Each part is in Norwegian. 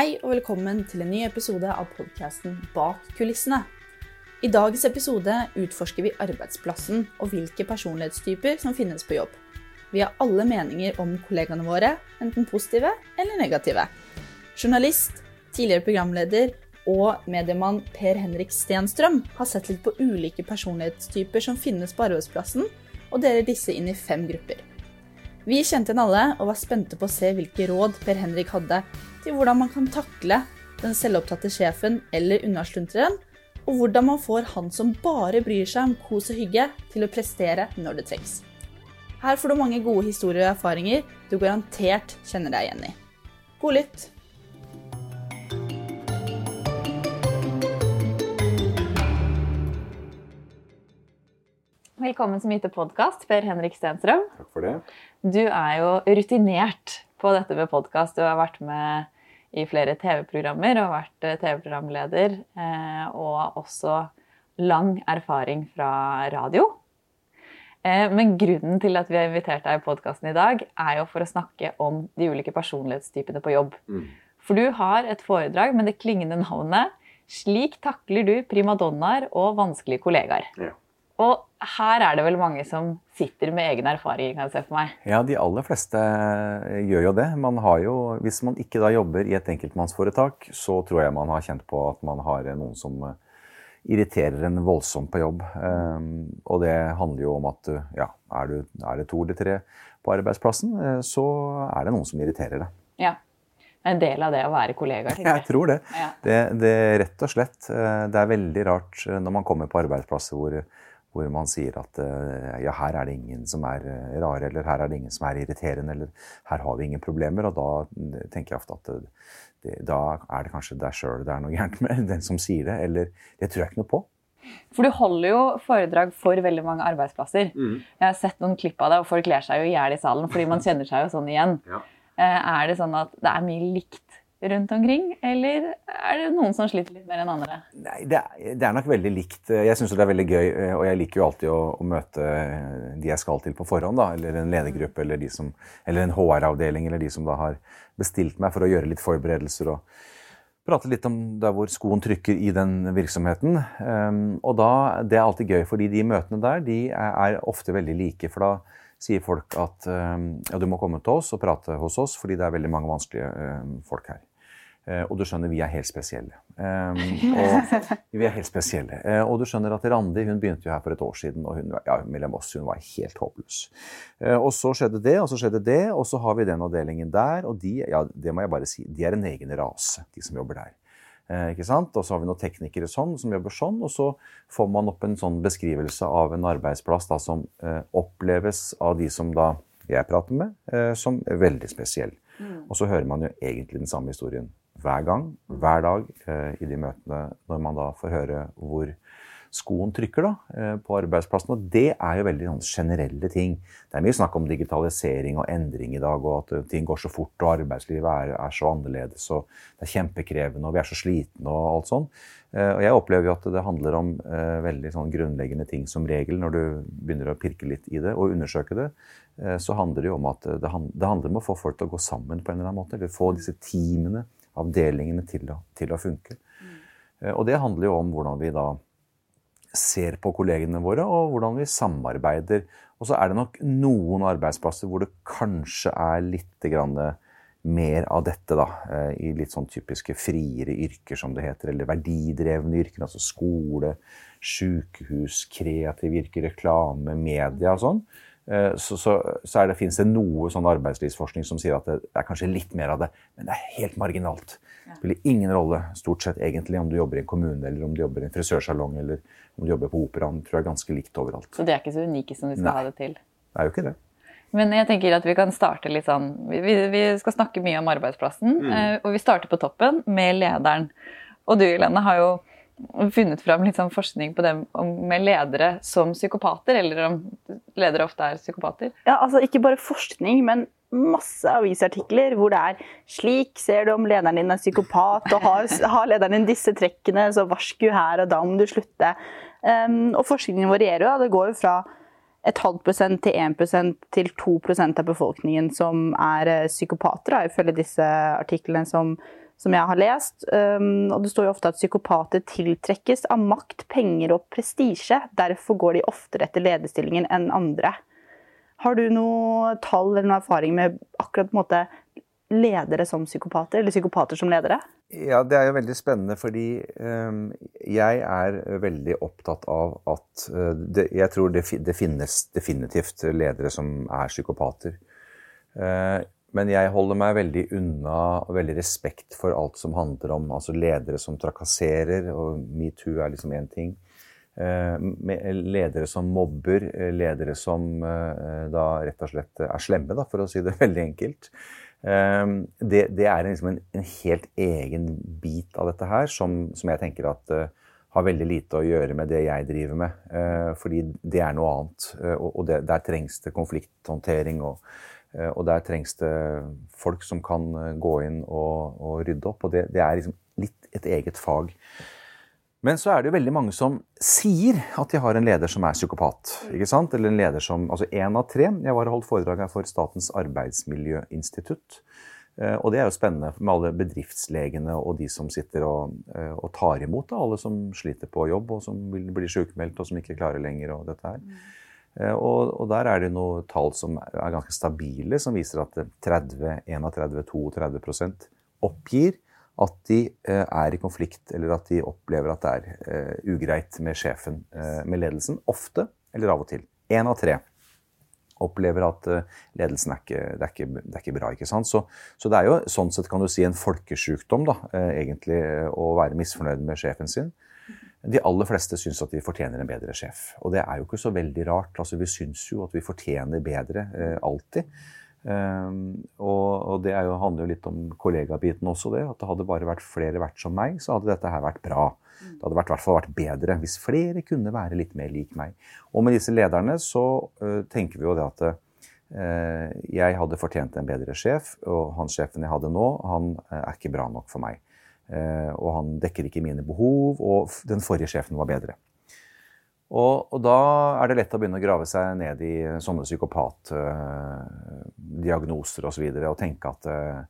Hei og velkommen til en ny episode av podkasten Bak kulissene. I dagens episode utforsker vi arbeidsplassen og hvilke personlighetstyper som finnes på jobb. Vi har alle meninger om kollegaene våre, enten positive eller negative. Journalist, tidligere programleder og mediemann Per Henrik Stenstrøm har sett litt på ulike personlighetstyper som finnes på arbeidsplassen, og deler disse inn i fem grupper. Vi kjente henne alle og var spente på å se hvilke råd Per Henrik hadde til hvordan man kan takle den selvopptatte sjefen eller unnaslunteren, og hvordan man får han som bare bryr seg om kos og hygge, til å prestere når det trengs. Her får du mange gode historier og erfaringer du garantert kjenner deg igjen i. God lytt! Velkommen som mye til podkast, Per Henrik Stenstrøm. Takk for det. Du er jo rutinert på dette med podkast. Du har vært med i flere TV-programmer og vært eh, TV-programleder. eh, Og også lang erfaring fra radio. Eh, Men grunnen til at vi har invitert deg i podkasten i dag, er jo for å snakke om de ulike personlighetstypene på jobb. Mm. For du har et foredrag med det klingende navnet 'Slik takler du primadonnaer og vanskelige kollegaer'. Ja. Og her er det vel mange som sitter med egen erfaring, kan jeg se for meg. Ja, de aller fleste gjør jo det. Man har jo, hvis man ikke da jobber i et enkeltmannsforetak, så tror jeg man har kjent på at man har noen som eh, irriterer en voldsomt på jobb. Um, og det handler jo om at ja, er, du, er det to eller tre på arbeidsplassen, eh, så er det noen som irriterer deg. Ja. En del av det å være kollegaer, tenker Jeg tror det. Ja. Det, det rett og slett. eh, Det er veldig rart eh, når man kommer på arbeidsplasser hvor, hvor man sier at eh, ja, her er det ingen som er eh, rare, eller her er det ingen som er irriterende, eller her har vi ingen problemer. Og da eh, tenker jeg ofte at det, det, da er det kanskje deg sjøl det er noe gærent med, den som sier det. Eller det tror jeg ikke noe på. For du holder jo foredrag for veldig mange arbeidsplasser. Jeg har sett noen klipp av det, og folk ler seg jo i hjel i salen fordi man kjenner seg jo sånn igjen. Ja. Eh, Er det sånn at det er mye likt rundt omkring, eller er det noen som sliter litt mer enn andre? Nei, det er, det er nok veldig likt. Jeg syns det er veldig gøy, eh, og jeg liker jo alltid å, å møte de jeg skal til på forhånd. da, Eller en ledergruppe, eller, som, eller en HR-avdeling, eller de som da har bestilt meg for å gjøre litt forberedelser. og prate litt om der hvor skoen trykker i den virksomheten. Um, og da, Det er alltid gøy, fordi de møtene der de er, ofte veldig like. For da sier folk at um, ja, du må komme til oss og prate hos oss, fordi det er veldig mange vanskelige um, folk her. Eh, og du skjønner, vi er helt spesielle. Og, vi er helt spesielle. Eh, og du skjønner at Randi hun begynte jo her for et år siden, og hun, ja, mellom oss, hun var helt håpløs. Eh, og så skjedde det, og så skjedde det, og så har vi den avdelingen der, og de, ja, det må jeg bare si, de er en egen rase, de som jobber der. Ikke sant? Og så har vi noen teknikere sånn, som jobber sånn, og så får man opp en sånn beskrivelse av en arbeidsplass da, som eh, oppleves av de som da jeg prater med, eh, som veldig spesiell. Og så hører man jo egentlig den samme historien hver gang, hver dag eh, i de møtene, når man da får høre hvor skoen trykker da, eh, på arbeidsplassen. Og det er jo veldig sånn, generelle ting. Det er mye snakk om digitalisering og endring i dag, og at eh, ting går så fort, og arbeidslivet er, er så annerledes, og det er kjempekrevende, og vi er så slitne og alt sånn. Og jeg opplever jo at det handler om veldig sånn grunnleggende ting som regel når du begynner å pirke litt i det og undersøke det. Så handler det jo om at det handler om å få folk til å gå sammen på en eller annen måte. Eller få disse teamene, avdelingene, til å, til å funke. Eh, Og det handler jo om hvordan vi da ser på kollegene våre, og hvordan vi samarbeider. Og så er det nok noen arbeidsplasser hvor det kanskje er litt mer av dette, da. eh, I litt sånn typiske friere yrker, som det heter. Eller verdidrevne yrker. Altså skole, sykehus, kreative yrker, reklame, media og sånn. Eh, Så, så, så det, finnes det noe sånn arbeidslivsforskning som sier at det er kanskje litt mer av det, men det er helt marginalt. Det spiller ingen rolle stort sett egentlig om du jobber i en kommune, eller om du jobber i en frisørsalong, eller om du jobber på operaen. tror jeg er ganske likt overalt. Så det er ikke så unike som vi skal Nei. ha det til. Det er jo ikke det. Men jeg tenker at vi kan starte litt sånn Vi, vi- vi skal snakke mye om arbeidsplassen, mm. og vi starter på toppen med lederen. Og du, Helene, har jo funnet fram litt sånn forskning på det om- med ledere som psykopater, eller om ledere ofte er psykopater. Ja, altså Ikke bare forskning, men masse avisartikler hvor det er 'slik ser du om lederen din er psykopat', og har, har lederen din disse trekkene, så varsku her, og da må du slutte. Um, og forskningen varierer jo. Det går jo fra et halvt prosent til 1% til 2% av befolkningen som er eh, psykopater, da, ifølge disse artiklene som, som jeg har lest. Um, og det står jo ofte at psykopater tiltrekkes av makt, penger og prestisje. Derfor går de oftere etter lederstillingen enn andre. Har du noe tall eller noe erfaring med akkurat på en måte ledere som psykopater, eller psykopater som ledere? Ja, det er jo veldig spennende, fordi um, jeg er veldig opptatt av at uh, det, Jeg tror det, det, finnes definitivt ledere som er psykopater. Uh, men jeg holder meg veldig unna og veldig respekt for alt som handler om altså ledere som trakasserer, og metoo er liksom én ting. Uh, ledere som mobber, ledere som da rett og slett er slemme, da, for å si det veldig enkelt. Det, det er liksom en, en, helt egen bit av dette her som, som jeg tenker at har veldig lite å gjøre med det jeg driver med. Fordi det er noe annet. Og det, der trengs det konflikthåndtering. Og, og, der trengs det folk som kan gå inn og, og rydde opp. Og det, det er liksom litt et eget fag. Men så er det jo veldig mange som sier at de har en leder som er psykopat. ikke sant? Eller en leder som, altså Én av tre. Jeg var og holdt foredrag her for Statens arbeidsmiljøinstitutt. Eh, og det er jo spennende med alle bedriftslegene og de som sitter og, eh, og tar imot da, alle som sliter på jobb og som vil bli sykemeldt og som ikke klarer lenger. Og dette her. Eh, og, og, der er det noen tall som er ganske stabile, som viser at 30, 31, 32% oppgir at de eh, er i konflikt, eller at de opplever at det er uh, ugreit med sjefen, med ledelsen. Ofte, eller av og til. Én av tre opplever at ledelsen er ikke, det er ikke, det er ikke bra. ikke sant? Så, så, det er jo sånn sett kan du si en folkesjukdom, da, egentlig, å være misfornøyd med sjefen sin. De aller fleste syns at de fortjener en bedre sjef. Og det er jo ikke så veldig rart. altså Vi syns jo at vi fortjener bedre alltid. Um, og, og, det jo, handler jo litt om kollegabiten også, det. At det hadde bare vært flere vært som meg, så hadde dette her vært bra. Det hadde i hvert fall vært bedre hvis flere kunne være litt mer lik meg. Og med disse lederne så uh, tenker vi jo det at uh, jeg hadde fortjent en bedre sjef, og han sjefen jeg hadde nå, han uh, er ikke bra nok for meg. Og han dekker ikke mine behov, og den forrige sjefen var bedre. Og, og, da er det lett å begynne å grave seg ned i sånne psykopatdiagnoser osv. Og, så videre, og tenke at uh,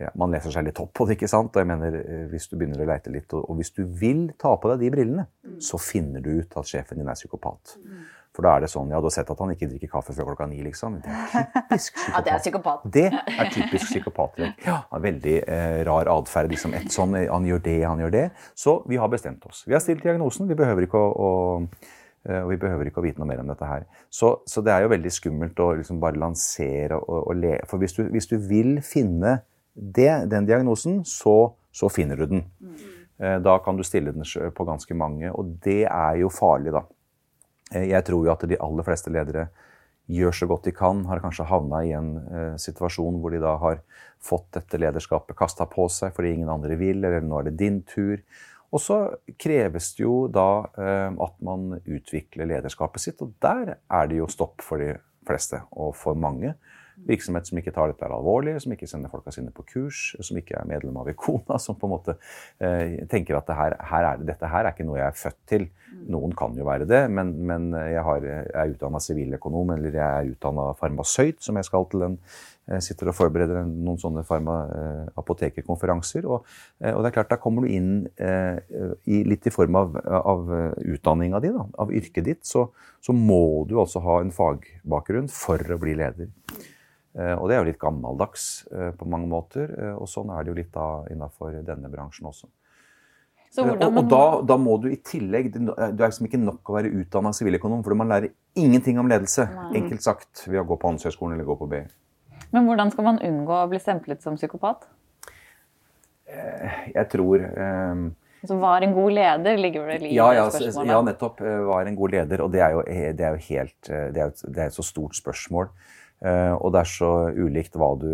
ja, man leser seg litt opp på det. ikke sant? Og jeg mener, eh, Hvis du begynner å leite litt, og, og hvis du vil ta på deg de brillene, mm. så finner du ut at sjefen din er psykopat. For da er det sånn Ja, du har sett at han ikke drikker kaffe før klokka ni, liksom. Det er typisk psykopat. ja, det er psykopat. Det er typisk psykopat. Ja, veldig eh, rar atferd. Liksom et sånn, han gjør det, han gjør det. Så vi har bestemt oss. Vi har stilt diagnosen. Vi behøver ikke å, å eh, og vi behøver ikke å vite noe mer om dette her. Så, så det er jo veldig skummelt å liksom bare lansere og, og le. For hvis du, hvis du, vil finne det, den diagnosen, så, så finner du den. Mm. Da kan du stille den på ganske mange, og det er jo farlig, da. Eh, jeg tror jo at de aller fleste ledere gjør så godt de kan, har kanskje havna i en eh, situasjon hvor de da har fått dette lederskapet kasta på seg fordi ingen andre vil, eller nå er det din tur. Og så kreves det jo da eh, at man utvikler lederskapet sitt, og der er det jo stopp for de fleste, og for mange. Virksomhet som ikke tar dette alvorlig, som ikke sender folka sine på kurs, som ikke er medlem av Ikona, som på en måte eh, tenker at det her, her er det, dette her er ikke noe jeg er født til. Noen kan jo være det, men, men jeg, har, jeg, er utdanna siviløkonom, eller jeg er utdanna farmasøyt, som jeg skal til en jeg sitter og forbereder noen sånne farma, eh, apotekerkonferanser. Og, eh, og, det er klart, da kommer du inn eh, i, litt i form av, av utdanninga di, da, av yrket ditt. Så, så må du altså ha en fagbakgrunn for å bli leder. Eh, og det er jo litt gammeldags eh, på mange måter. Eh, og sånn er det jo litt da innafor denne bransjen også. og, og da, da, må du i tillegg Du er liksom ikke nok å være utdanna siviløkonom, for man lærer ingenting om ledelse, Nei. enkelt sagt, ved å gå på Handelshøyskolen eller gå på BI. Men hvordan skal man unngå å bli stemplet som psykopat? Jeg tror um, så var en god leder, ligger vel i ja, ja, spørsmålet? Ja, nettopp. Var en god leder. Og det er jo, det er jo helt det er, det er et så stort spørsmål. Eh, og det er så ulikt hva, du,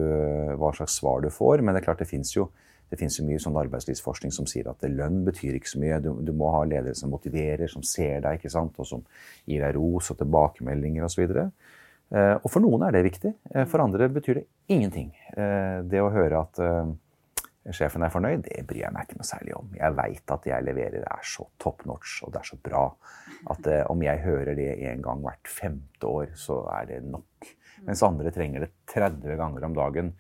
hva slags svar du får. Men det er klart det fins jo, jo, mye sånn arbeidslivsforskning som sier at lønn betyr ikke så mye. Du, du, må ha ledere som motiverer, som ser deg, ikke sant? og som gir deg ros og tilbakemeldinger osv. Og, så eh, og for noen er det viktig. Eh, for andre betyr det ingenting. Det å høre at sjefen er fornøyd, det bryr jeg meg ikke noe særlig om. Jeg veit at jeg leverer er så top notch og det er så bra at om jeg hører det en gang hvert femte år, så er det nok. Mens andre trenger det 30 ganger om dagen.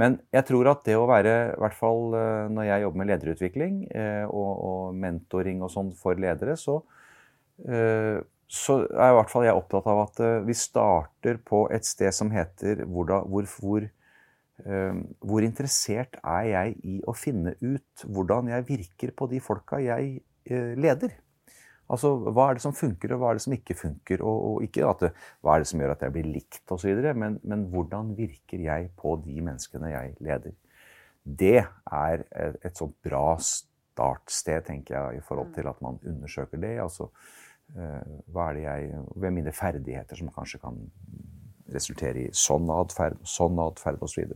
Men jeg tror at det å være, i hvert fall eh, når jeg jobber med lederutvikling eh, og, og mentoring og sånn for ledere, så, eh, så er i hvert fall jeg opptatt av at vi starter på et sted som heter hvor, da, hvor, hvor, hvor interessert er jeg i å finne ut hvordan jeg virker på de folka jeg leder? Altså, Hva er det som funker, og hva er det som ikke funker? Og, og ikke at det, hva er det som gjør at jeg blir likt osv., men, men hvordan virker jeg på de menneskene jeg leder? Det er et, et sånt bra startsted, tenker jeg, i forhold til at man undersøker det. altså eh, hva er det jeg, Ved mine ferdigheter som kanskje kan resultere i sånn atferd, sånn atferd osv.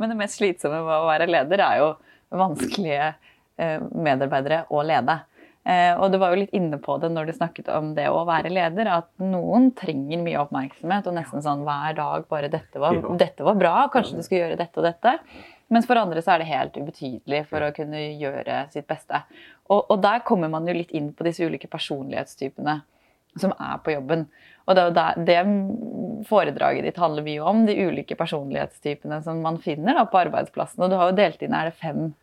Men det mest slitsomme med å være leder er jo vanskelige eh, medarbeidere å lede. Eh, og du var jo litt inne på det når du snakket om det å være leder, at noen trenger mye oppmerksomhet og nesten sånn hver dag bare 'dette var, dette var bra, kanskje du skulle gjøre dette og dette'. Mens for andre så er det helt ubetydelig for å kunne gjøre sitt beste. Og, og der kommer man jo litt inn på disse ulike personlighetstypene som er på jobben. Og det, er jo der- det foredraget ditt handler mye om, de ulike personlighetstypene som man finner da, på arbeidsplassen. Og du har jo delt inn, er det fem?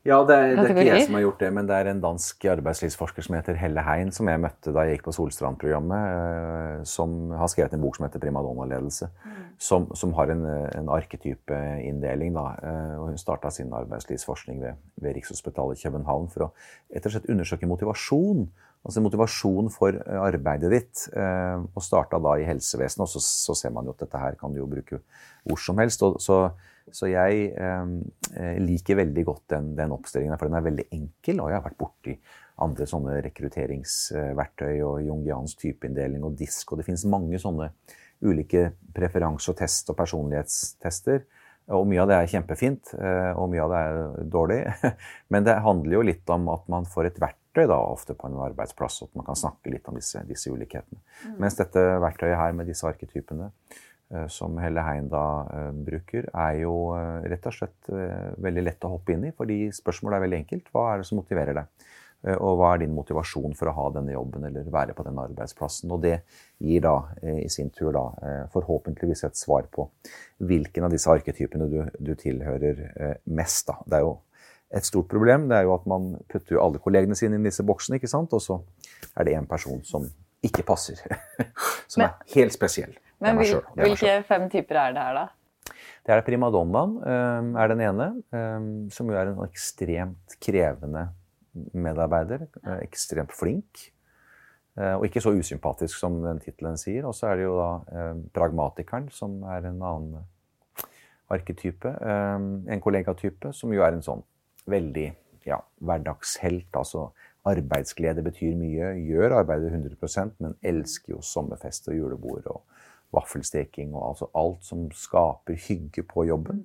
Ja, det er, det er ikke jeg som har gjort det, men det er en dansk arbeidslivsforsker som heter Helle Hein, som jeg møtte da jeg gikk på Solstrand-programmet, eh, som har skrevet en bok som heter 'Primadonna-ledelse', som, som har en, en arketypeinndeling. eh, og Hun starta sin arbeidslivsforskning ved, ved Rikshospitalet i København for å rett og slett undersøke motivasjon. Altså motivasjon for eh, arbeidet ditt. eh, Og starta da i helsevesenet, og så, så ser man jo at dette her kan du jo bruke hvor som helst. og så så jeg eh, liker veldig godt den, den oppstillingen, for den er veldig enkel. Og jeg har vært borti andre sånne rekrutteringsverktøy og jungiansk typeinndeling og disk. Og det finnes mange sånne ulike preferanse- og test- og personlighetstester. Og mye av det er kjempefint, eh, og mye av det er dårlig. Men det handler jo litt om at man får et verktøy da, ofte på en arbeidsplass, at man kan snakke litt om disse, disse ulikhetene. Mens dette verktøyet her med disse arketypene, eh, som Helle Hein da eh, bruker, er jo eh, rett og slett veldig lett å hoppe inn i, fordi spørsmålet er veldig enkelt. Hva er det som motiverer deg? Og hva er din motivasjon for å ha denne jobben eller være på denne arbeidsplassen? Og det gir da i sin tur da forhåpentligvis et svar på hvilken av disse arketypene du, du tilhører mest. da. Det er jo et stort problem. Det er jo at man putter jo alle kollegene sine inn i disse boksene, ikke sant? og så er det en person som ikke passer. som er helt spesiell. Men selv. Hvilke fem typer er det her, da? Det er primadonnaen, eh, er den ene, eh, som jo er en ekstremt krevende medarbeider. eh, Ekstremt flink. eh, Og ikke så usympatisk som den tittelen sier. Og så er det jo da eh, pragmatikeren, som er en annen arketype. eh, En kollegatype, som jo er en sånn veldig ja, hverdagshelt. Altså arbeidsglede betyr mye. Gjør arbeidet 100% men elsker jo sommerfest og julebord og vaffelsteking og altså alt som skaper hygge på jobben.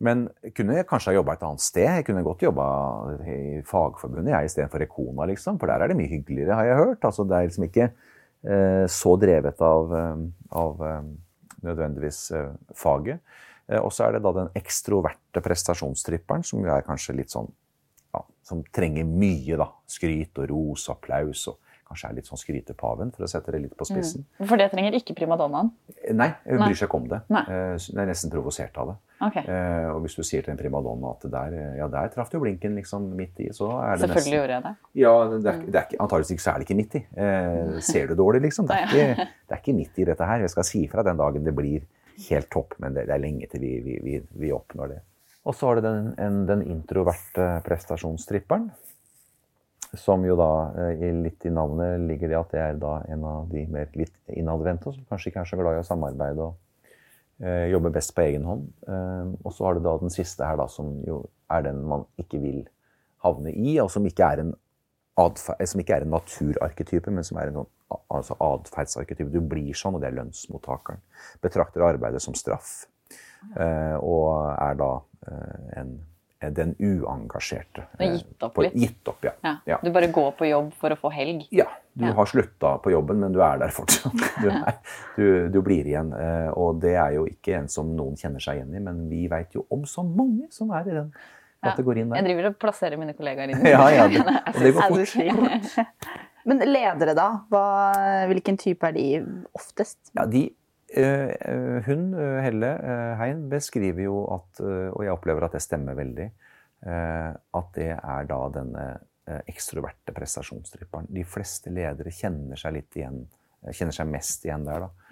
Men jeg kunne kanskje ha jobba et annet sted. Jeg kunne godt jobba i Fagforbundet jeg, istedenfor Ekona, liksom. For der er det mye hyggeligere, har jeg hørt. Altså, det er liksom ikke eh, så drevet av, eh, av eh, nødvendigvis eh, faget. Eh, og så er det da den ekstroverte prestasjonstripperen, som jo er kanskje litt sånn ja, Som trenger mye, da. Skryt og ros og applaus. og Kanskje er litt sånn skrytepaven, for å sette det litt på spissen. For det trenger ikke primadonnaen. Nei, hun bryr seg ikke om det. Nei. Eh, Hun er nesten provosert av det. Okay. Eh, og hvis du sier til en primadonna at der, eh, ja, der traff du blinken liksom midt i, så er det Selvfølgelig nesten gjorde jeg det. Ja, det er, det er antageligvis så er det ikke midt i. Eh, ser du dårlig, liksom? Det er, ikke, det er ikke midt i dette her. Jeg skal si fra den dagen det blir helt topp, men det, det er lenge til vi, vi, vi, vi oppnår det. Og så har du den, en, den introverte prestasjonstripperen. Som jo da, eh, litt i navnet ligger det at det er da en av de mer litt innadvendte, som kanskje ikke er så glad i å samarbeide og eh, jobbe best på egen hånd. Eh, og så har du da den siste her, da, som jo er den man ikke vil havne i, og som ikke er en, adfer- eh, som ikke er en naturarketype, men som er en sånn altså atferdsarketype. Du blir sånn, og det er lønnsmottakeren. Betrakter arbeidet som straff. Uh, og er da uh, en, den uengasjerte. Du har gitt opp på- litt. Gitt opp, ja. Ja. ja. Du bare går på jobb for å få helg. Ja, du Ja. har slutta på jobben, men du er der fortsatt. Du, er, du, du blir igjen. Uh, Og det er jo ikke en som noen kjenner seg igjen i, men vi veit jo om så mange som er i den Ja. der. Jeg driver og plasserer mine kollegaer inn. Ja, ja, det, og det går fort. Men ledere, da? Hva, hvilken type er de oftest? Ja, de, uh, hun, Helle Hein, beskriver jo at, og jeg opplever at det stemmer veldig, uh, at det er da denne ekstroverte prestasjonstripperen. De fleste ledere kjenner seg litt igjen, kjenner seg mest igjen der, da.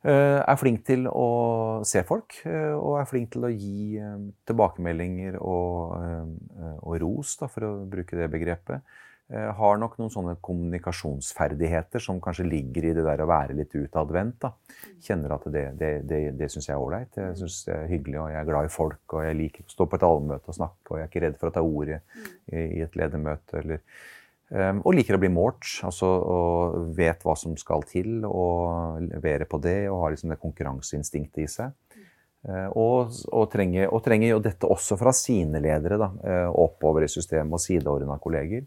Uh, er flink til å se folk, uh, og er flink til å gi uh, tilbakemeldinger og, og ros, da, for å bruke det begrepet. har nok noen sånne kommunikasjonsferdigheter som kanskje ligger i det der å være litt utadvendt. Kjenner at det, det, det, det syns jeg er ålreit. Jeg syns det er hyggelig, og jeg er glad i folk. Og jeg liker å stå på et allmøte og snakke, og jeg er ikke redd for å ta ordet i, i et ledermøte. eller og liker å bli målt, altså, og vet hva som skal til, og levere på det, og har liksom det konkurranseinstinktet i seg. Uh, og, og, trenger, og, trenger, jo dette også fra sine ledere, da, uh, oppover i systemet og sideordna kolleger.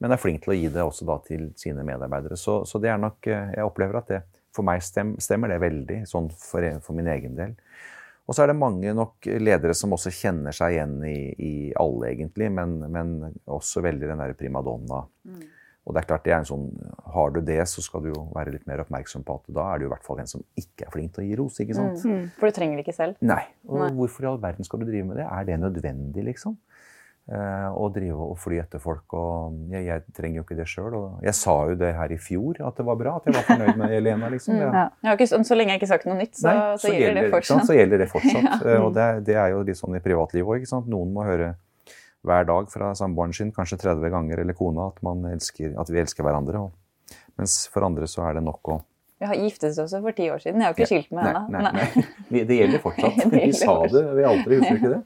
Men er flink til å gi det også da til sine medarbeidere. Så, så det er nok uh, Jeg opplever at det for meg stem, stemmer det veldig, sånn for, for min egen del. Og så er det mange nok ledere som også kjenner seg igjen i, i alle, egentlig, men, men, også veldig den derre primadonna. Mm. Og det er klart, det er en sånn, Har du det, så skal du jo være litt mer oppmerksom på at da er du i hvert fall en som ikke er flink til å gi ros. ikke sant? Mm. For du trenger det ikke selv? Nei. Og Nei. hvorfor i all verden skal du drive med det? Er det nødvendig, liksom? Uh, og drive og fly etter folk. og jeg, jeg trenger jo ikke det sjøl. Jeg sa jo det her i fjor, at det var bra. At jeg var fornøyd med Elena. liksom. Mm, ja. Ja, ikke, så lenge jeg ikke har sagt noe nytt, så, Nei, så, så gjelder, det fortsatt. Så gjelder det fortsatt. ja. uh, og det, det, er jo litt sånn i privatlivet òg. Noen må høre hver dag fra samboeren sin, kanskje 30 ganger, eller kona, at, elsker, at vi elsker hverandre. Og, mens for andre så er det nok å vi har giftes også for ti år siden. Jeg har ikke skilt meg ennå. Det gjelder fortsatt. vi sa det vi aldri, husker ikke det?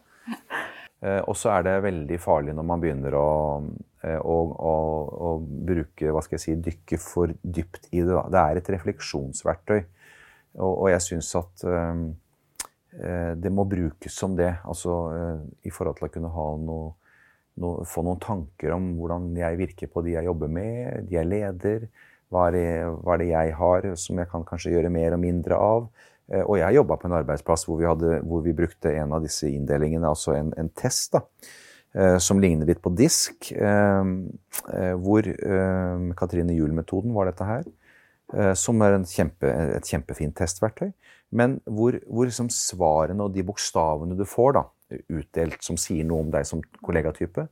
Eh, og så er det veldig farlig når man begynner å, eh, å, å, å, bruke hva skal jeg si, dykke for dypt i det. Da. Det er et refleksjonsverktøy. Og, og jeg syns at um, det må brukes som det. Altså uh, i forhold til å kunne ha noe, noe, få noen tanker om hvordan jeg virker på de jeg jobber med, de jeg leder. Hva er, det, hva er det jeg har som jeg kan kanskje gjøre mer og mindre av? Eh, og jeg jobba på en arbeidsplass hvor vi, hadde, hvor vi, brukte en av disse inndelingene, altså en, en test, da, eh, som ligner litt på disk. Eh, hvor Katrine Juel-metoden var dette her. Som er kjempe, et kjempefint testverktøy. Men hvor, hvor liksom svarene og de bokstavene du får da, utdelt som sier noe om deg som kollegatype,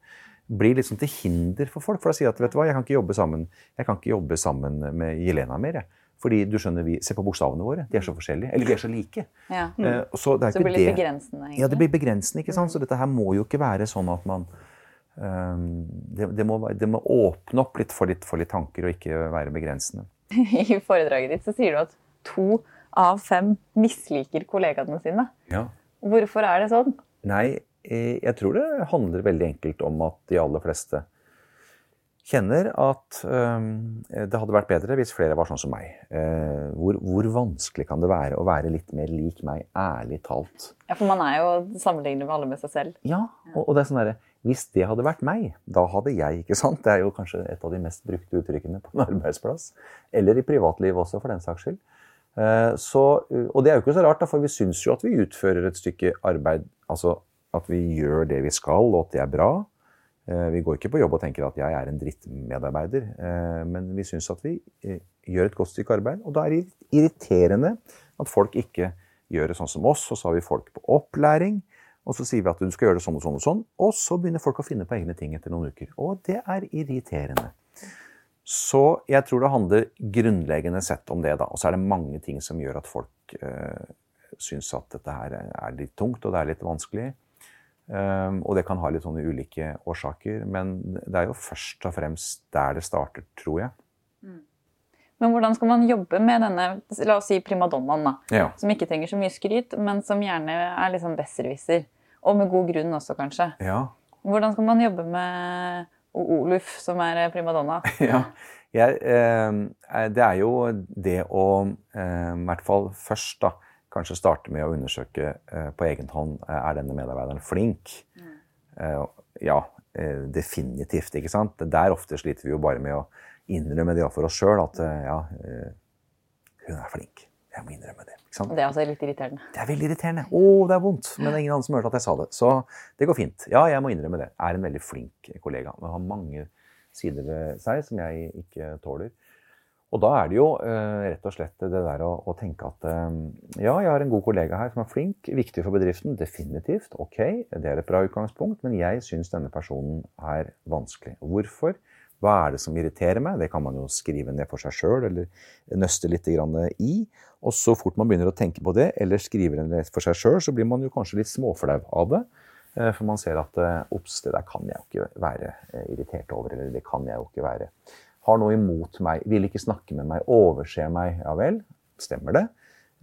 blir liksom til hinder for folk. For da sier at vet du hva, jeg kan ikke jobbe sammen, jeg kan ikke jobbe sammen med Jelena mer. Jeg. Fordi du skjønner, vi, Se på bokstavene våre. De er så forskjellige. Eller de er så like. Ja. Uh, så det, så det blir litt begrensende? Egentlig. Ja, det blir begrensende. ikke sant? Så dette her må jo ikke være sånn at man um, det, det, må, det, må, åpne opp litt for, litt for litt tanker og ikke være begrensende. I foredraget ditt så sier du at to av fem misliker kollegaene sine. Ja. Hvorfor er det sånn? Nei, eh, jeg tror det handler veldig enkelt om at de aller fleste kjenner at um, det hadde vært bedre hvis flere var sånn som meg. Uh, hvor, hvor, vanskelig kan det være å være litt mer lik meg, ærlig talt? Ja, For man er jo sammenlignet med alle med seg selv. Ja, og, og det er sånn derre Hvis det hadde vært meg, da hadde jeg, ikke sant? Det er jo kanskje et av de mest brukte uttrykkene på en arbeidsplass. Eller i privatlivet også, for den saks skyld. Uh, så, og det er jo ikke så rart, for vi syns jo at vi utfører et stykke arbeid Altså at vi gjør det vi skal, og at det er bra. Eh, vi går ikke på jobb og tenker at jeg er en drittmedarbeider, eh, men vi syns at vi eh, gjør et godt stykke arbeid. Og da er det irriterende at folk ikke gjør det sånn som oss. Og så har vi folk på opplæring, og så sier vi at du skal gjøre det sånn og sånn og sånn. Og så begynner folk å finne på egne ting etter noen uker. Og det er irriterende. Så jeg tror det handler grunnleggende sett om det, da. Og så er det mange ting som gjør at folk øh, syns at dette her er litt tungt, og det er litt vanskelig. Um, og det kan ha litt sånne ulike årsaker. Men det er jo først og fremst der det starter, tror jeg. Mm. Men hvordan skal man jobbe med denne la oss si primadonnaen, da, ja. som ikke trenger så mye skryt, men som gjerne er litt sånn besserwisser? Og med god grunn også, kanskje. Ja. Hvordan skal man jobbe med Oluf, som er primadonna? ja, jeg, eh, Det er jo det å eh, I hvert fall først, da kanskje starte med å undersøke eh, på egen hånd eh, er denne medarbeideren flink. Mm. Eh, ja, definitivt. ikke sant? Der ofte sliter vi jo bare med å innrømme det for oss sjøl at ja, hun er flink. Jeg må innrømme det. ikke sant? Det er altså litt irriterende. Det er veldig irriterende. Å, det er vondt. Men det er ingen andre som hørte at jeg sa det. Så det går fint. Ja, jeg må innrømme det. Er en veldig flink kollega. Men har mange sider ved seg som jeg ikke tåler. Og da er det jo eh, rett og slett det der å, å tenke at eh, ja, jeg har en god kollega her som er flink, viktig for bedriften, definitivt, ok, det er et bra utgangspunkt, men jeg syns denne personen er vanskelig. Hvorfor? Hva er det som irriterer meg? Det kan man jo skrive ned for seg sjøl eller nøste litt i. Og så fort man begynner å tenke på det, eller skriver det for seg sjøl, så blir man jo kanskje litt småflau av det. Eh, for man ser at ops, det der kan jeg jo ikke være irritert over, eller det kan jeg jo ikke være har noe imot meg, vil ikke snakke med meg, overser meg. Ja vel, stemmer det?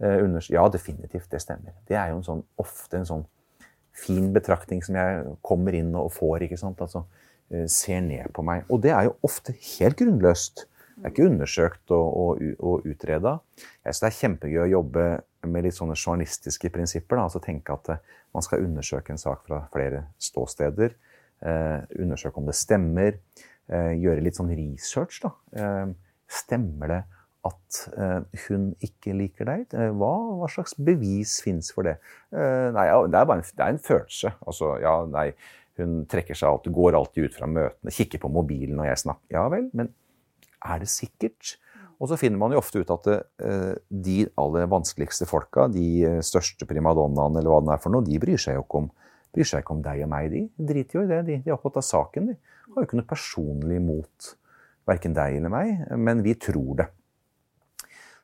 Eh, ja, definitivt, det stemmer. Det er jo en sånn, ofte en sånn fin betraktning som jeg kommer inn og får. ikke sant? Altså, eh, ser ned på meg. Og det er jo ofte helt grunnløst. Det er ikke undersøkt og, og, og utreda. Jeg syns det er kjempegøy å jobbe med litt sånne journalistiske prinsipper. Da. Altså tenke at eh, man skal undersøke en sak fra flere ståsteder. Eh, undersøke om det stemmer. Eh, gjøre litt sånn research. da. Eh, stemmer det at eh, hun ikke liker deg? Hva, hva slags bevis fins for det? Nei, det er bare en, er en følelse. Altså, ja, nei, hun trekker seg alltid, går alltid ut fra møtene, kikker på mobilen når jeg snakker. Ja vel, men er det sikkert? Og så finner man jo ofte ut at de aller vanskeligste folka, de største primadonnaene eller hva det er for noe, de bryr seg jo ikke om, seg ikke om deg og meg. De driter jo i det. De, de er opptatt av saken. De har jo ikke noe personlig imot verken deg eller meg, men vi tror det.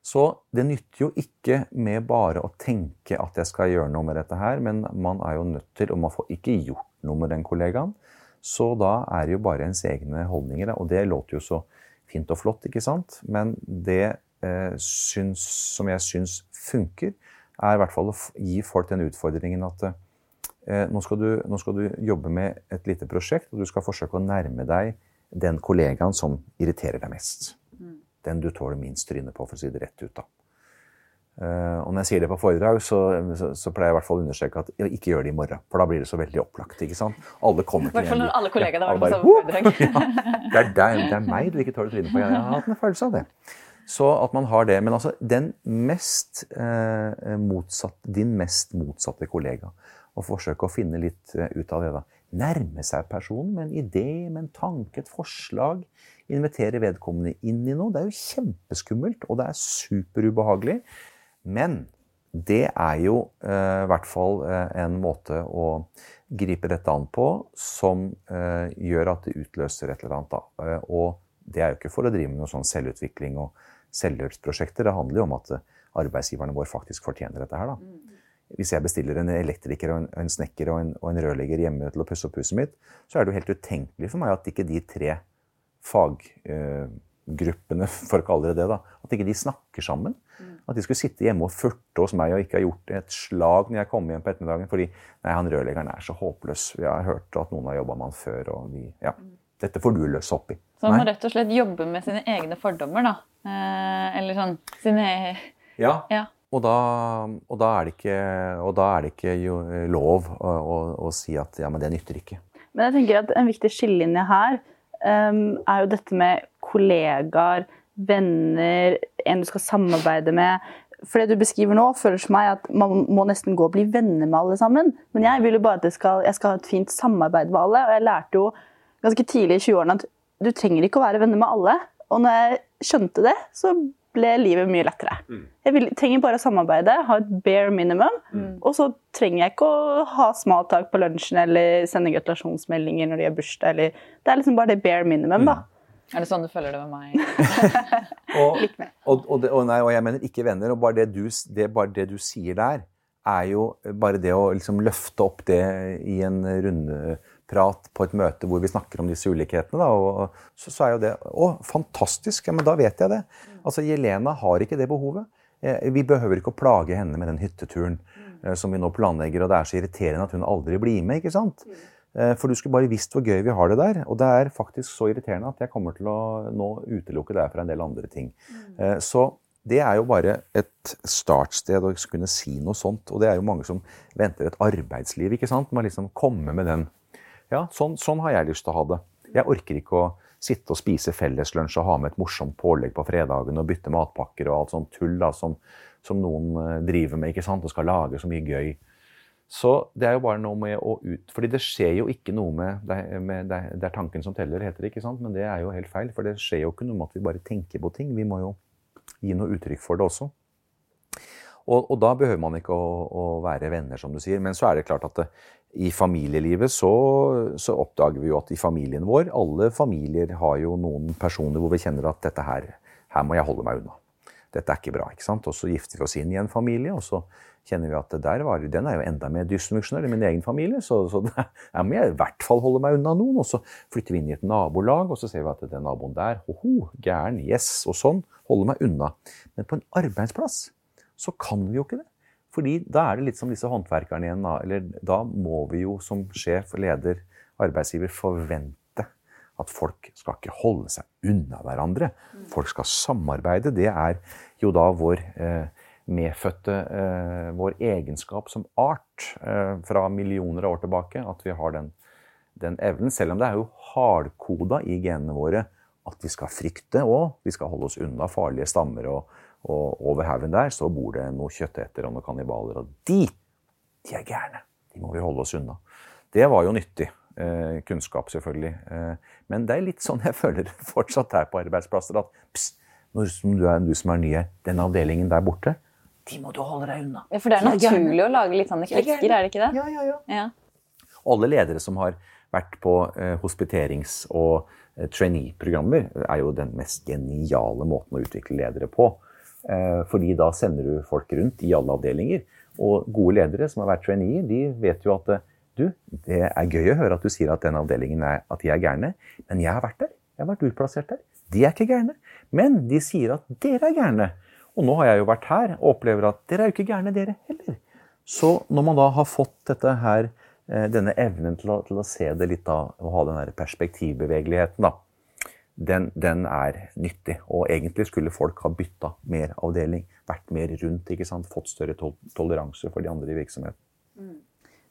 Så det nytter jo ikke med bare å tenke at jeg skal gjøre noe med dette her, men man er jo nødt til, og man får ikke gjort noe med den kollegaen. Så da er det jo bare ens egne holdninger. Og det låter jo så fint og flott, ikke sant? Men det eh, syns, som jeg syns funker, er i hvert fall å gi folk den utfordringen at eh, nå skal, du, nå skal, du, jobbe med et lite prosjekt, og du skal forsøke å nærme deg den kollegaen som irriterer deg mest. Mm. Den du tåler minst trynet på, for å si det rett ut. da. Uh, og når jeg sier det på foredrag, så, så, så, pleier jeg i hvert fall å understreke at ikke gjør det i morgen. For da blir det så veldig opplagt. ikke sant? Alle kommer til I hvert fall når alle kollegaene har vært på samme foredrag. ja, det, er deg, det er meg du ikke tåler trynet på. Jeg har hatt en følelse av det. Så at man har det. Men altså, den mest eh, motsatt, din mest motsatte kollega og forsøke å finne litt eh, ut av det. da. Nærme seg personen med en idé, med en tanke, et forslag. Invitere vedkommende inn i noe. Det er jo kjempeskummelt, og det er superubehagelig. Men det er jo eh, i hvert fall eh, en måte å gripe dette an på som eh, gjør at det utløser et eller annet. Da. Eh, og det er jo ikke for å drive med noe sånn selvutvikling og selvhjelpsprosjekter. Det handler jo om at arbeidsgiverne våre faktisk fortjener dette her. da. Hvis jeg bestiller en elektriker og en, en snekker og en, og en, rørlegger hjemme til å pusse opp huset mitt, så er det jo helt utenkelig for meg at ikke de tre faggruppene, uh, for å kalle det det, da, at ikke de snakker sammen. Mm. At de skulle sitte hjemme og furte hos meg og ikke ha gjort et slag når jeg kom hjem på ettermiddagen fordi nei, han rørleggeren er så håpløs. Jeg har hørt at noen har jobba med han før, og vi, ja, mm. dette får du løse opp i. Så man må rett og slett jobbe med sine egne fordommer, da. Eh, eller sånn sine ja. ja. Og da, og da, er, det ikke, da er det ikke lov å, å, å, si at ja, det nytter ikke. Men jeg tenker at en viktig skillelinje her um, er jo dette med kollegaer, venner, en du skal samarbeide med. For det du beskriver nå, føles for meg at man må nesten gå og bli venner med alle sammen. Men jeg vil jo bare at skal, jeg skal ha et fint samarbeid med alle. Og jeg lærte jo ganske tidlig i 20-årene at du trenger ikke å være venner med alle. Og når jeg skjønte det, så ble livet mye lettere. Mm. Jeg vil, trenger bare å samarbeide, ha et bare minimum. Mm. Og så trenger jeg ikke å ha smaltak på lunsjen eller sende gratulasjonsmeldinger når de har bursdag. Eller, det er liksom bare det bare minimum, da. Mm. Er det sånn du føler det med meg? og, og, og, det, og, nei, og, jeg mener ikke venner. og bare det, du, det, bare det du sier der, er jo bare det å liksom løfte opp det i en runde prat på et møte hvor vi snakker om disse ulikhetene. Da, og så, så, er jo det Å, fantastisk! Ja, men da vet jeg det. Altså, Jelena har ikke det behovet. Eh, vi behøver ikke å plage henne med den hytteturen eh, som vi nå planlegger, og det er så irriterende at hun aldri blir med. ikke sant? Eh, for du skulle bare visst hvor gøy vi har det der. Og det er faktisk så irriterende at jeg kommer til å nå utelukke deg fra en del andre ting. Så det er jo bare et startsted å kunne si noe sånt. Og det er jo mange som venter et arbeidsliv. ikke sant? Man liksom kommer med den ja, sånn, sånn, har jeg lyst til å ha det. Jeg orker ikke å sitte og spise felleslunsj og ha med et morsomt pålegg på fredagen og bytte matpakker og alt sånt tull da, som, som noen eh, driver med ikke sant, og skal lage så mye gøy. Så det er jo bare noe med å ut... Fordi det skjer jo ikke noe med med det er tanken som teller, heter det. ikke sant? Men det er jo helt feil. For det skjer jo ikke noe med at vi bare tenker på ting. Vi må jo gi noe uttrykk for det også. Og, og da behøver man ikke å, å, være venner, som du sier. Men så er det klart at det, i familielivet så, så, oppdager vi jo at i familien vår Alle familier har jo noen personer hvor vi kjenner at dette her, her må jeg holde meg unna. Dette er ikke bra. ikke sant? Og så gifter vi oss inn i en familie, og så kjenner vi at der var, den er jo enda mer dysfunksjonell i min egen familie. Så, så der må jeg i hvert fall holde meg unna noen. Og så flytter vi inn i et nabolag, og så ser vi at den naboen der, hoho, gæren, yes, og sånn. Holder meg unna. Men på en arbeidsplass så kan vi jo ikke det. Fordi da er det litt som disse håndverkerne igjen. Da, eller da må vi jo som sjef, leder, arbeidsgiver forvente at folk skal ikke holde seg unna hverandre. Folk skal samarbeide. Det er jo da vår eh, medfødte eh, vår egenskap som art eh, fra millioner av år tilbake. At vi har den, den evnen. Selv om det er jo hardkoda i genene våre at vi skal frykte og vi skal holde oss unna farlige stammer. Og, og over haugen der så bor det noen kjøtteter og noen kannibaler. Og de, de er gærne. De må vi holde oss unna. Det var jo nyttig. Eh, kunnskap, selvfølgelig. Eh, men det er litt sånn jeg føler fortsatt her på arbeidsplasser. At pst, når du er, du som er ny her, den avdelingen der borte, de må du holde deg unna. Ja, For det er naturlig å lage litt sånne klikker, er det ikke det? Ja, ja, ja. ja. Alle ledere som har vært på eh, hospiterings- og eh, trainee-programmer, er jo den mest geniale måten å utvikle ledere på. Eh, fordi da sender du folk rundt i alle avdelinger. Og gode ledere som har vært traineer, de vet jo at eh, du, det er gøy å høre at du sier at den avdelingen er, at de er gærne, men jeg har vært der. Jeg har vært utplassert der. De er ikke gærne. Men de sier at dere er gærne. Og nå har jeg jo vært her og opplever at dere er jo ikke gærne, dere heller. Så når man da har fått dette her, eh, denne evnen til å, til å se det litt da, og ha den perspektivbevegeligheten, da, den, den, er nyttig. Og egentlig skulle folk ha bytta mer avdeling, vært mer rundt, ikke sant? fått større tol toleranse for de andre i virksomheten. Mm.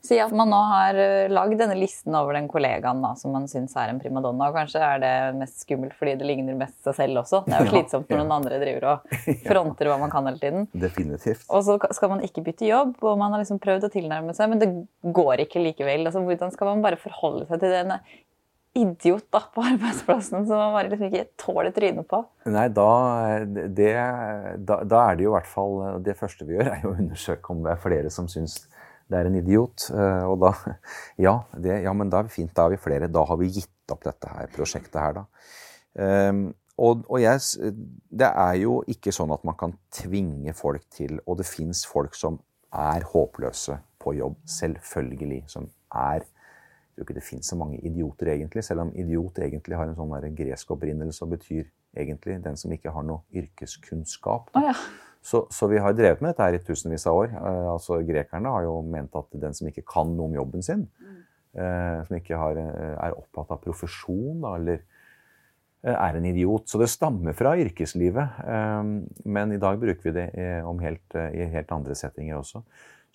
Si at man nå har eh, lagd denne listen over den kollegaen da, som man syns er en primadonna. og Kanskje er det mest skummelt fordi det ligner mest seg selv også. Det er jo slitsomt når noen andre driver og fronter hva man kan hele tiden. Definitivt. Og så skal man ikke bytte jobb, og man har liksom prøvd å tilnærme seg, men det går ikke likevel. Altså, hvordan skal man bare forholde seg til den idiot da, på arbeidsplassen som man bare liksom ikke tåler trynet på? Nei, da, det, da, da, er det jo i hvert fall Det første vi gjør, er jo å undersøke om det er flere som syns det er en idiot. Eh, og da ja, det, ja, men da er vi fint. Da er vi flere. Da har vi gitt opp dette her prosjektet her, da. Um, og, og jeg, det er jo ikke sånn at man kan tvinge folk til Og det fins folk som er håpløse på jobb, selvfølgelig. Som er Jeg tror ikke det finnes så mange idioter, egentlig. Selv om idiot egentlig har en sånn gresk opprinnelse og betyr egentlig den som ikke har noe yrkeskunnskap. Oh, ja. Så, så, vi har drevet med dette her i tusenvis av år. Eh, altså Grekerne har jo ment at den som ikke kan noe om jobben sin, uh, som ikke har, uh, er opptatt av profesjon, da, eller er en idiot. Så det stammer fra yrkeslivet. men i dag bruker vi det helt, i helt andre settinger også.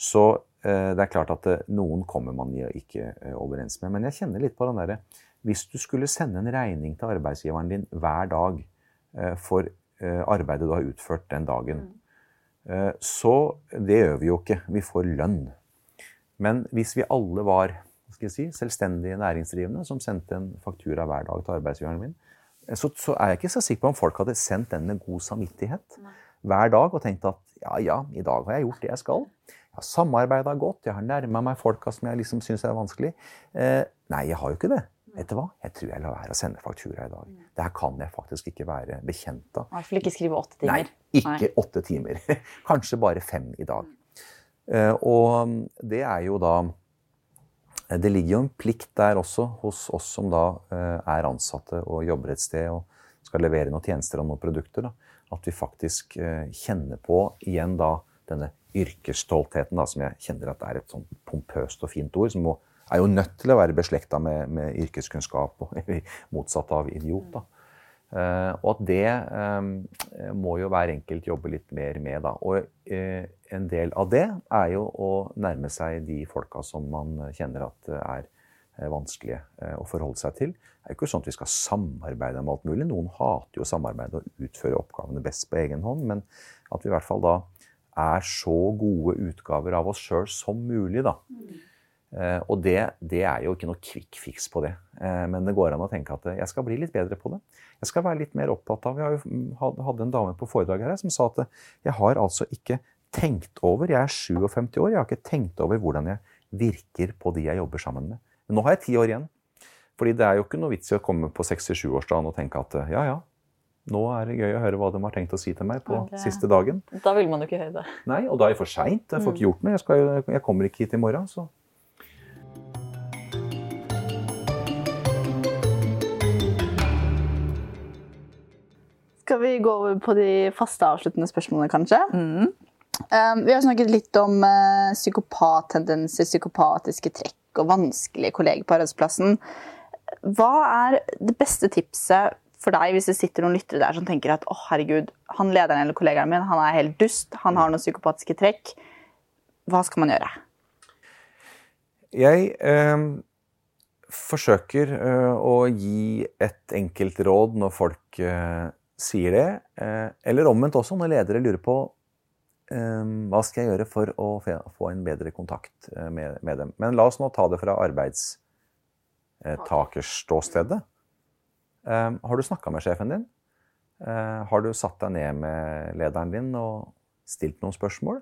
Så det er klart at noen kommer man ikke overens med. Men jeg kjenner litt på den derre Hvis du skulle sende en regning til arbeidsgiveren din hver dag for arbeidet du har utført den dagen, mm. Eh, så det gjør vi jo ikke. Vi får lønn. Men hvis vi alle var si, selvstendige næringsdrivende som sendte en faktura hver dag til arbeidsgiveren min, eh, så, så, er jeg ikke så sikker på om folk hadde sendt den med god samvittighet hver dag og tenkt at ja, ja, i dag har jeg gjort det jeg skal. Har samarbeida godt, jeg har nærma meg folka som jeg liksom syns er vanskelig. Eh, nei, jeg har jo ikke det. Vet du hva? Jeg tror jeg lar være å sende faktura i dag. Mm. Det her kan jeg faktisk ikke være bekjent av. I hvert fall ikke skrive åtte timer. Nei, ikke Nei. åtte timer. Kanskje bare fem i dag. Eh, og det er jo da Det ligger jo en plikt der også hos oss som da eh, er ansatte og jobber et sted og skal levere noen tjenester og noen produkter. Da. At vi faktisk uh, kjenner på igjen da denne yrkesstoltheten, da, som jeg kjenner at er et sånn pompøst og fint ord. som er jo nødt til å være beslekta med, med, yrkeskunnskap, og motsatt av idiot. da. Uh, og at det um, må jo hver enkelt jobbe litt mer med. Da. Og uh, en del av det er jo å nærme seg de folka som man kjenner at er uh, vanskelige å forholde seg til. Det er jo ikke sånn at vi skal samarbeide om alt mulig. Noen hater jo samarbeide og utføre oppgavene best på egen hånd. Men at vi i hvert fall da er så gode utgaver av oss sjøl som mulig, da. Eh, og det, det, er jo ikke noe quick fix på det. Eh, men det går an å tenke at jeg skal bli litt bedre på det. Jeg skal være litt mer opptatt av Jeg hadde en dame på foredrag her som sa at jeg har altså ikke tenkt over Jeg er 57 år, jeg har ikke tenkt over hvordan jeg virker på de jeg jobber sammen med. Men nå har jeg ti år igjen. Fordi det er jo ikke noe vits i å komme på 67-årsdagen og tenke at ja, ja, nå er det gøy å høre hva de har tenkt å si til meg på okay. siste dagen. Da vil man jo ikke høre det. Nei, og da er det for seint. Jeg får ikke gjort noe. Jeg, skal, jeg kommer ikke hit i morgen. så... Skal vi gå over på de faste avsluttende spørsmålene, kanskje? Mm. Um, vi har snakket litt om uh, psykopattendenser, psykopatiske trekk og vanskelige kolleger på arbeidsplassen. Hva er det beste tipset for deg hvis det sitter noen lyttere der som tenker at å oh, herregud, han lederen eller kollegaen min han er helt dust, han har noen psykopatiske trekk. Hva skal man gjøre? Jeg eh, forsøker eh, å gi et enkelt råd når folk eh, sier det. Eh, eller omvendt også, når ledere lurer på eh, hva skal jeg gjøre for å få en bedre kontakt eh, med, med dem. Men la oss nå ta det fra arbeidstakerståstedet. Ehm, har du snakka med sjefen din? Ehm, har du satt deg ned med lederen din og stilt noen spørsmål?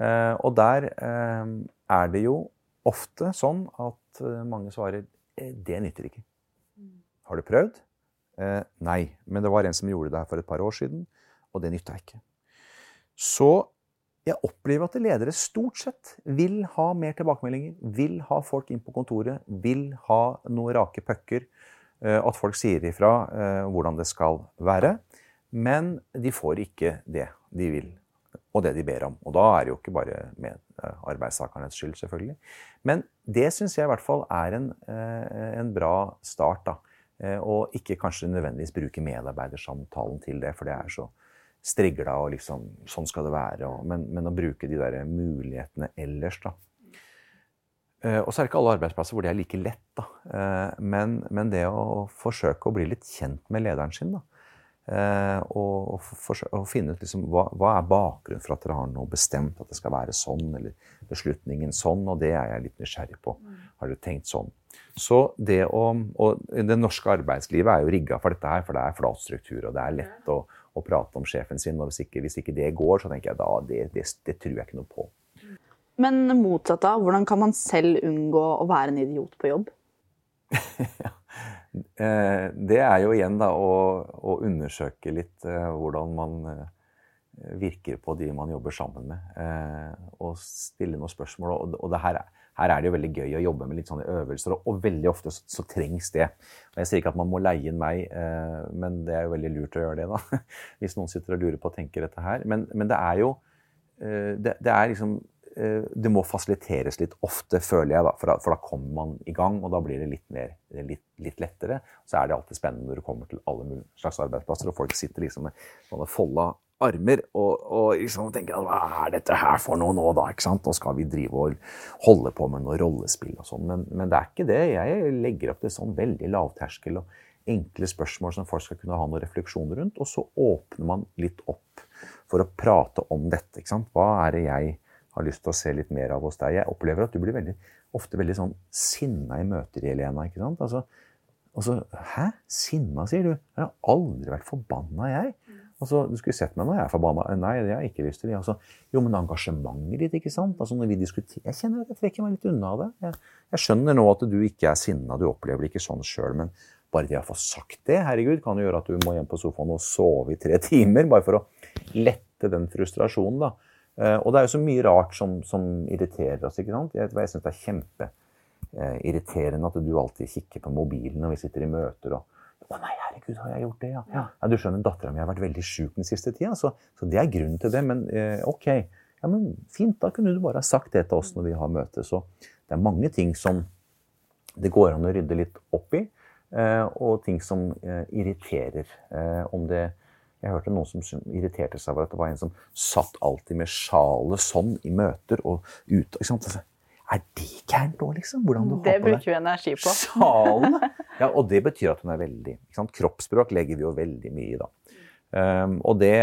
Ehm, og der er det jo ofte sånn at eh, mange svarer eh, det nytter ikke. Har du prøvd? Nei, men det var en som gjorde det her for et par år siden, og det nytta ikke. Så jeg opplever at ledere stort sett vil ha mer tilbakemeldinger, vil ha folk inn på kontoret, vil ha noen rake pucker. Eh, at folk sier ifra eh, hvordan det skal være. Men de får ikke det de vil, og det de ber om. Og da er det jo ikke bare med eh, arbeidstakernes skyld, selvfølgelig. Men det syns jeg i hvert fall er en, en bra start. da. Og ikke kanskje nødvendigvis bruke medarbeidersamtalen til det, for det er så strigla og liksom Sånn skal det være. Og, men, men, å bruke de der mulighetene ellers, da. Eh, og så er det ikke alle arbeidsplasser hvor det er like lett. Da. Eh, men, men, det å forsøke å bli litt kjent med lederen sin, da. Eh, og, og, forsøke, og finne ut liksom, hva, hva, er bakgrunnen for at dere har noe bestemt, at det skal være sånn, eller beslutningen sånn, og det er jeg litt nysgjerrig på. Har dere tenkt sånn? Så det å, og Det norske arbeidslivet er jo rigga for dette her, for det er flat struktur, og det er lett å, å prate om sjefen sin. og hvis ikke, hvis ikke, det går, så tenker jeg da det, det, det tror jeg ikke noe på. Men motsatt av, hvordan kan man selv unngå å være en idiot på jobb? Eh, det er jo igjen da å, å undersøke litt eh, hvordan man eh, virker på de man jobber sammen med. Og stille noen spørsmål. Og, det her, her, er det jo veldig gøy å jobbe med litt sånne øvelser, og, veldig ofte så, så, trengs det. Og jeg sier ikke at man må leie inn meg, men det er jo veldig lurt å gjøre det, da. Hvis noen sitter og lurer på og tenker dette her. Men, men det er jo det, det er liksom det må fasiliteres litt ofte, føler jeg, da, for, da, for, da, kommer man i gang, og da blir det litt, mer, litt, litt, lettere. Så er det alltid spennende når du kommer til alle slags arbeidsplasser, og folk sitter liksom med sånne folda armer og, og liksom tenker hva er dette her for noe nå, da? ikke sant? Nå skal vi drive og holde på med noe rollespill og sånn. Men, men, det er ikke det. Jeg legger opp til sånn veldig lavterskel og enkle spørsmål som folk skal kunne ha noen refleksjoner rundt. Og så åpner man litt opp for å prate om dette. ikke sant? Hva er det jeg har lyst til å se litt mer av hos deg. Jeg opplever at du blir veldig, ofte veldig sånn sinna i møter, Helena. ikke sant? Altså, altså, Hæ? Sinna, sier du? Jeg har aldri vært forbanna, jeg. Altså, Du skulle sett meg når jeg er forbanna. Nei, det har jeg ikke lyst til. Altså, jo, men engasjementet ditt, ikke sant? Altså, når vi diskuterer, Jeg kjenner at jeg trekker meg litt unna det. Jeg, jeg skjønner nå at du ikke er sinna, du opplever det ikke sånn sjøl. Men bare det å få sagt det, herregud, kan jo gjøre at du må hjem på sofaen og sove i tre timer. Bare for å lette den frustrasjonen. da. Eh, og det er jo så mye rart som, som irriterer oss. ikke sant? Jeg, jeg syns det er kjempeirriterende eh, at du alltid kikker på mobilen når vi sitter i møter. og å nei, herregud, har jeg gjort det, ja? ja. ja du skjønner, Dattera mi har vært veldig sjuk den siste tida, så, så, det er grunnen til det. Men eh, ok, ja, men fint, da kunne du bare ha sagt det til oss når vi har møte. Så det er mange ting som det går an å rydde litt opp i, eh, og ting som eh, irriterer. Eh, om det jeg hørte noen som irriterte seg over at det var en som satt alltid med sjalet sånn i møter og ut, ikke sant? er det gærent nå, liksom? Hvordan du det bruker vi energi på. Sjalen! Ja, og det betyr at hun er veldig ikke sant? Kroppsspråk legger vi jo veldig mye i, da. Um, og det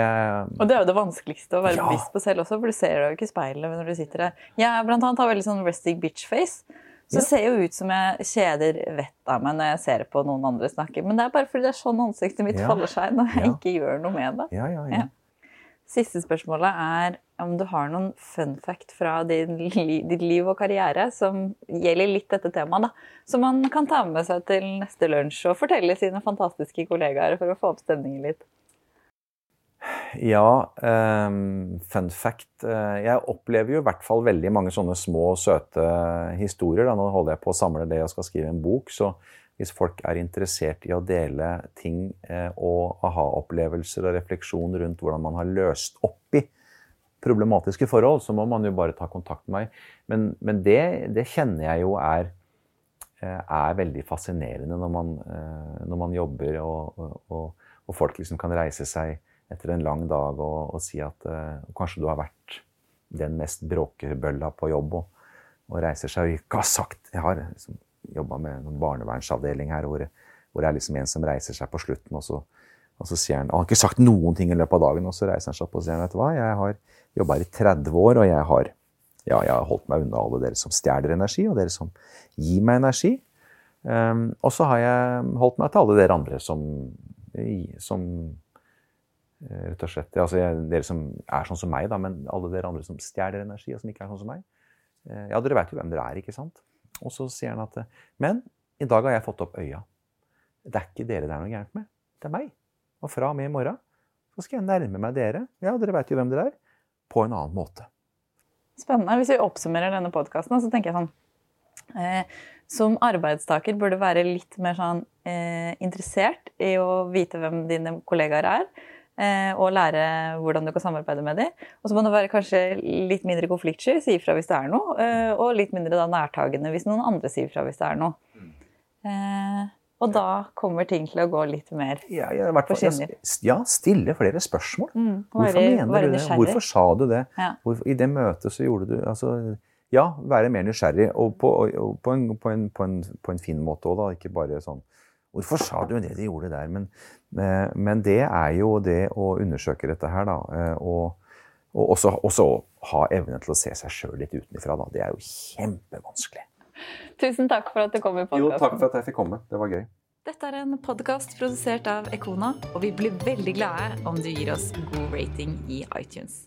Og det er jo det vanskeligste å være Ja. bevisst på selv også, for du ser deg jo ikke i speilet når du sitter der. Jeg blant annet har veldig sånn resting bitch-face. Så Ja. det ser jo ut som jeg kjeder vettet av meg når jeg ser på noen andre snakke. Men det er bare fordi det er sånn ansiktet mitt Ja. faller seg når jeg Ja. ikke gjør noe med det. Ja, ja, ja. Ja. Siste spørsmålet er om du har noen fun fact fra ditt liv og karriere som gjelder litt dette temaet, da. Som man kan ta med seg til neste lunsj og fortelle sine fantastiske kollegaer for å få opp stemningen litt. Ja, um, fun fact. eh, jeg opplever jo i hvert fall veldig mange sånne små, søte historier. Da. Nå holder jeg på å samle det og skal skrive en bok, så hvis folk er interessert i å dele ting eh, og aha-opplevelser og refleksjon rundt hvordan man har løst opp i problematiske forhold, så må man jo bare ta kontakt med meg. Men, men det, det kjenner jeg jo er, er veldig fascinerende når man, når man jobber og, og, og folk liksom kan reise seg etter en lang dag og, og si at uh, kanskje du har vært den mest bråkebølla på jobb og, og reiser seg og ikke har sagt Jeg har liksom jobba med en barnevernsavdeling her hvor, hvor det er liksom en som reiser seg på slutten, og så, og så sier han Han har ikke sagt noen ting i løpet av dagen, og så reiser han seg opp og sier vet du hva, jeg har jobba her i 30 år, og jeg har, ja, jeg har holdt meg unna alle dere som stjeler energi, og dere som gir meg energi. Um, og så har jeg holdt meg til alle dere andre som, som rett og slett, altså jeg, Dere som er sånn som meg, da, men alle dere andre som stjeler energi, og som ikke er sånn som meg. Eh, Ja, dere vet jo hvem dere er, ikke sant? Og så sier han at eh, Men i dag har jeg fått opp øya. Det er ikke dere det er noe gærent med. Det er meg. Og fra og med i morgen så skal jeg nærme meg dere. Ja, dere vet jo hvem dere er. På en annen måte. Spennende. Hvis vi oppsummerer denne podkasten, så tenker jeg sånn eh, Som arbeidstaker burde du være litt mer sånn eh, interessert i å vite hvem dine kollegaer er. Eh, og lære hvordan du kan samarbeide med dem. Og så må du være kanskje litt mindre konfliktsky, si ifra hvis det er noe. Eh, og litt mindre da nærtagende hvis noen andre sier ifra hvis det er noe. Eh, og da kommer ting til å gå litt mer Ja, ja, På skinner. ja, stille flere spørsmål. mm, Hvorfor mener du det? Hvorfor sa du det? Ja. Hvorfor, I det møtet så gjorde du altså, Ja, være mer nysgjerrig. Og på, og på, en, på, en, på, en, på en fin måte òg, da. Ikke bare sånn Hvorfor sa du det de gjorde der? Men, men det er jo det å undersøke dette her, da. eh, Og, og også, også ha evnen til å se seg sjøl litt utenfra, da. Det er jo kjempevanskelig. Tusen takk for at du kom i Jo, podkasten. takk for at jeg fikk komme. Det var gøy. Dette er en podkast produsert av Ekona, og vi blir veldig glade om du gir oss god rating i iTunes.